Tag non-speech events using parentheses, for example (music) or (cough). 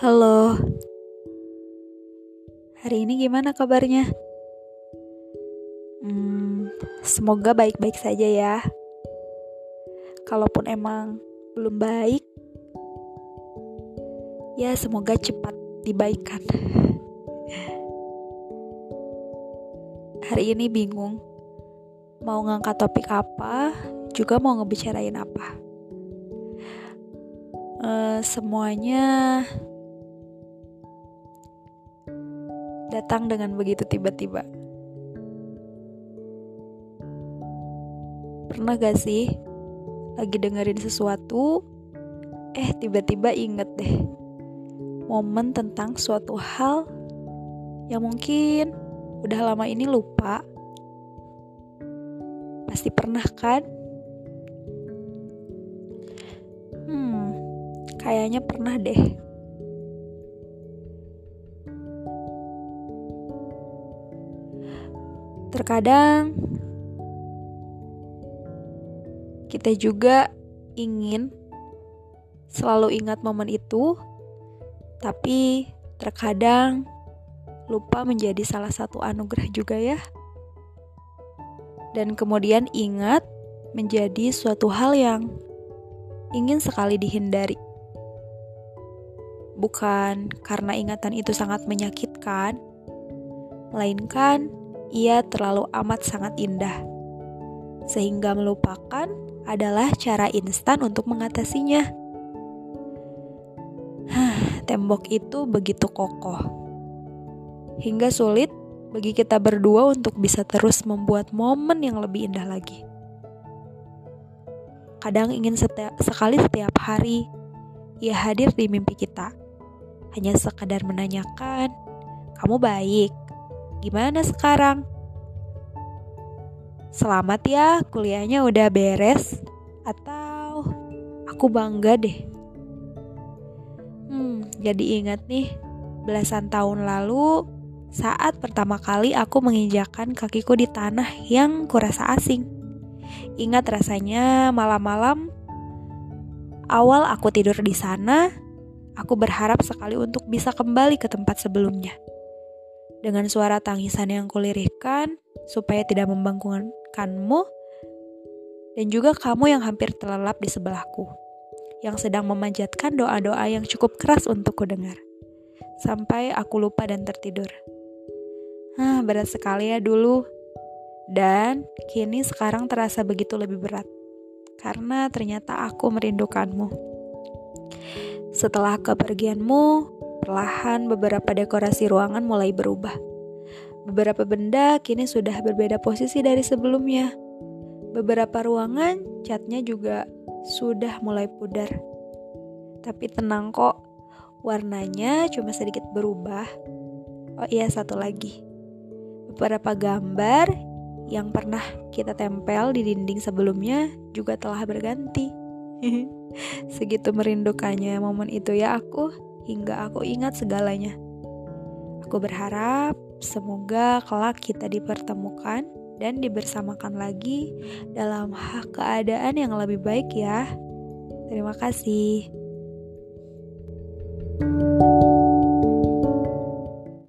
Halo. Hari ini gimana kabarnya? Hmm, semoga baik-baik saja ya. Kalaupun emang belum baik, ya semoga cepat dibaikan. Hari ini bingung mau ngangkat topik apa, juga mau ngebicarain apa. Uh, semuanya datang dengan begitu tiba-tiba. Pernah gak sih lagi dengerin sesuatu, eh tiba-tiba inget deh momen tentang suatu hal yang mungkin udah lama ini lupa. Pasti pernah kan? Hmm, kayaknya pernah deh. Terkadang kita juga ingin selalu ingat momen itu, tapi terkadang lupa menjadi salah satu anugerah juga ya. Dan kemudian ingat menjadi suatu hal yang ingin sekali dihindari. Bukan karena ingatan itu sangat menyakitkan, melainkan ia terlalu amat sangat indah. Sehingga melupakan adalah cara instan untuk mengatasinya. tembok itu begitu kokoh. Hingga sulit bagi kita berdua untuk bisa terus membuat momen yang lebih indah lagi. Kadang ingin setiap, sekali setiap hari ia hadir di mimpi kita. Hanya sekadar menanyakan, "Kamu baik? Gimana sekarang?" Selamat ya, kuliahnya udah beres. Atau aku bangga deh. Hmm, jadi ingat nih, belasan tahun lalu saat pertama kali aku menginjakan kakiku di tanah yang kurasa asing. Ingat rasanya malam-malam awal aku tidur di sana, aku berharap sekali untuk bisa kembali ke tempat sebelumnya. Dengan suara tangisan yang kulirihkan supaya tidak membangunkan kamu dan juga kamu yang hampir terlelap di sebelahku, yang sedang memanjatkan doa-doa yang cukup keras untuk kudengar, sampai aku lupa dan tertidur. Hah, berat sekali ya dulu. Dan kini sekarang terasa begitu lebih berat. Karena ternyata aku merindukanmu. Setelah kepergianmu, perlahan beberapa dekorasi ruangan mulai berubah Beberapa benda kini sudah berbeda posisi dari sebelumnya. Beberapa ruangan catnya juga sudah mulai pudar. Tapi tenang kok, warnanya cuma sedikit berubah. Oh iya, satu lagi. Beberapa gambar yang pernah kita tempel di dinding sebelumnya juga telah berganti. (laughs) Segitu merindukannya momen itu ya aku, hingga aku ingat segalanya. Aku berharap Semoga kelak kita dipertemukan dan dibersamakan lagi dalam keadaan yang lebih baik ya. Terima kasih. thank you